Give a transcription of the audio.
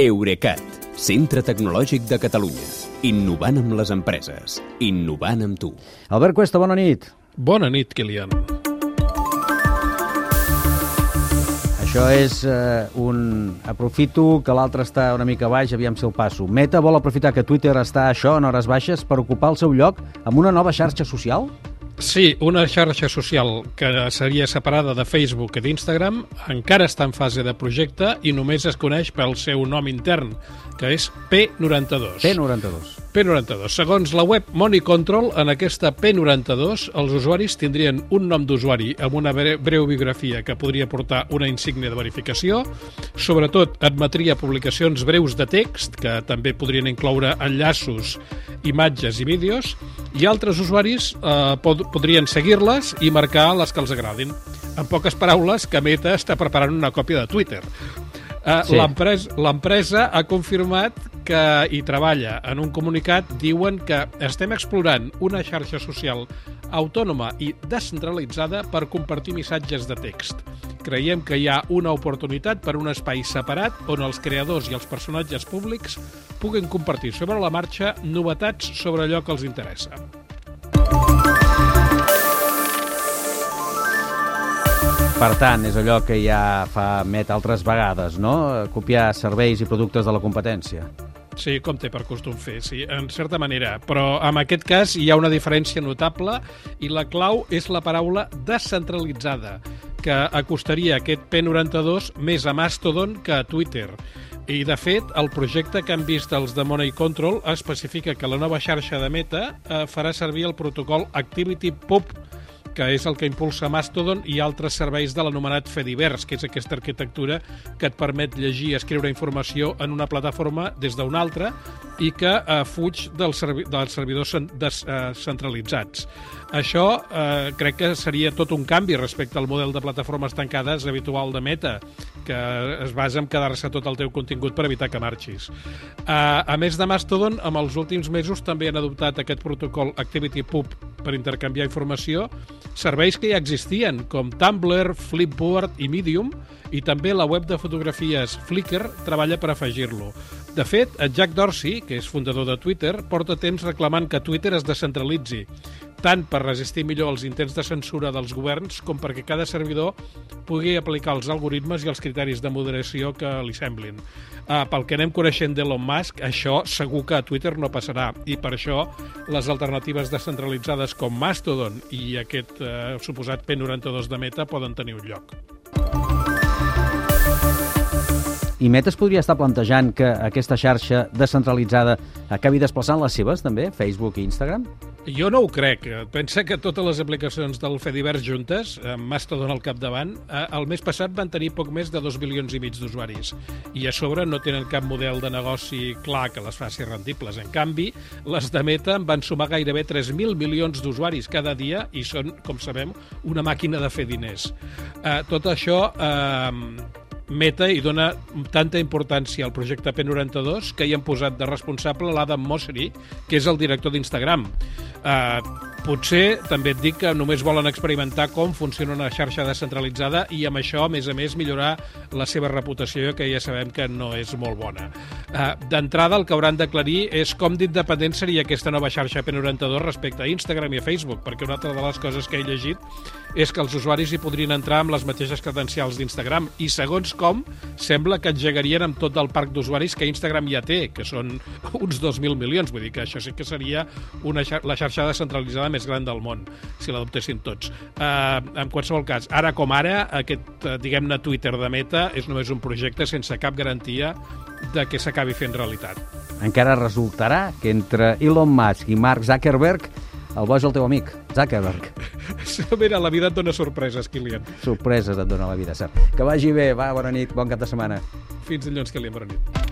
Eurecat, centre tecnològic de Catalunya. Innovant amb les empreses. Innovant amb tu. Albert Cuesta, bona nit. Bona nit, Kilian. Això és eh, un... Aprofito que l'altre està una mica baix, aviam si el passo. Meta vol aprofitar que Twitter està això en hores baixes per ocupar el seu lloc amb una nova xarxa social? Sí, una xarxa social que seria separada de Facebook i d'Instagram encara està en fase de projecte i només es coneix pel seu nom intern, que és P92. P92. P92. Segons la web Money Control, en aquesta P92 els usuaris tindrien un nom d'usuari amb una breu biografia que podria portar una insígnia de verificació. Sobretot admetria publicacions breus de text, que també podrien incloure enllaços, imatges i vídeos, i altres usuaris eh, pod podrien seguir-les i marcar les que els agradin. En poques paraules, que Meta està preparant una còpia de Twitter. Uh, sí. L'empresa ha confirmat que hi treballa. En un comunicat diuen que estem explorant una xarxa social autònoma i descentralitzada per compartir missatges de text. Creiem que hi ha una oportunitat per un espai separat on els creadors i els personatges públics puguen compartir sobre la marxa novetats sobre allò que els interessa. Per tant, és allò que ja fa Met altres vegades, no? Copiar serveis i productes de la competència. Sí, com té per costum fer, sí, en certa manera. Però en aquest cas hi ha una diferència notable i la clau és la paraula descentralitzada, que acostaria aquest P92 més a Mastodon que a Twitter. I, de fet, el projecte que han vist els de Money Control especifica que la nova xarxa de Meta eh, farà servir el protocol Activity Pub, que és el que impulsa Mastodon i altres serveis de l'anomenat Fedivers, que és aquesta arquitectura que et permet llegir i escriure informació en una plataforma des d'una altra i que eh, fuig dels, servi dels servidors. Eh, Això eh, crec que seria tot un canvi respecte al model de plataformes tancades habitual de Meta, que es basa en quedar-se tot el teu contingut per evitar que marxis. Eh, a més de Mastodon, amb els últims mesos també han adoptat aquest protocol ActivityPub per intercanviar informació serveis que ja existien, com Tumblr, Flipboard i Medium, i també la web de fotografies Flickr treballa per afegir-lo. De fet, el Jack Dorsey, que és fundador de Twitter, porta temps reclamant que Twitter es descentralitzi, tant per resistir millor els intents de censura dels governs com perquè cada servidor pugui aplicar els algoritmes i els criteris de moderació que li semblin. Uh, pel que anem coneixent d'Elon Musk, això segur que a Twitter no passarà i per això les alternatives descentralitzades com Mastodon i aquest uh, suposat P92 de Meta poden tenir un lloc. I Meta es podria estar plantejant que aquesta xarxa descentralitzada acabi desplaçant les seves, també, Facebook i Instagram? Jo no ho crec. Pensa que totes les aplicacions del Fedivers juntes, amb Mastodon al capdavant, eh, el mes passat van tenir poc més de 2 bilions i mig d'usuaris. I a sobre no tenen cap model de negoci clar que les faci rendibles. En canvi, les de Meta van sumar gairebé 3.000 milions d'usuaris cada dia i són, com sabem, una màquina de fer diners. Eh, tot això eh, Meta hi dona tanta importància al projecte P92 que hi han posat de responsable l'Adam Mosseri, que és el director d'Instagram. Uh, Potser també et dic que només volen experimentar com funciona una xarxa descentralitzada i amb això, a més a més, millorar la seva reputació, que ja sabem que no és molt bona. Uh, D'entrada, el que hauran d'aclarir és com d'independent seria aquesta nova xarxa P92 respecte a Instagram i a Facebook, perquè una altra de les coses que he llegit és que els usuaris hi podrien entrar amb les mateixes credencials d'Instagram i, segons com, sembla que engegarien amb tot el parc d'usuaris que Instagram ja té, que són uns 2.000 milions. Vull dir que això sí que seria una xar la xarxa descentralitzada més gran del món, si l'adoptessin tots. Uh, en qualsevol cas, ara com ara, aquest, uh, diguem-ne, Twitter de Meta és només un projecte sense cap garantia de que s'acabi fent realitat. Encara resultarà que entre Elon Musk i Mark Zuckerberg el bo és el teu amic, Zuckerberg. Mira, la vida et dona sorpreses, Kilian. Sorpreses et dona la vida, cert. Que vagi bé, va, bona nit, bon cap de setmana. Fins dilluns, Kilian, bona nit.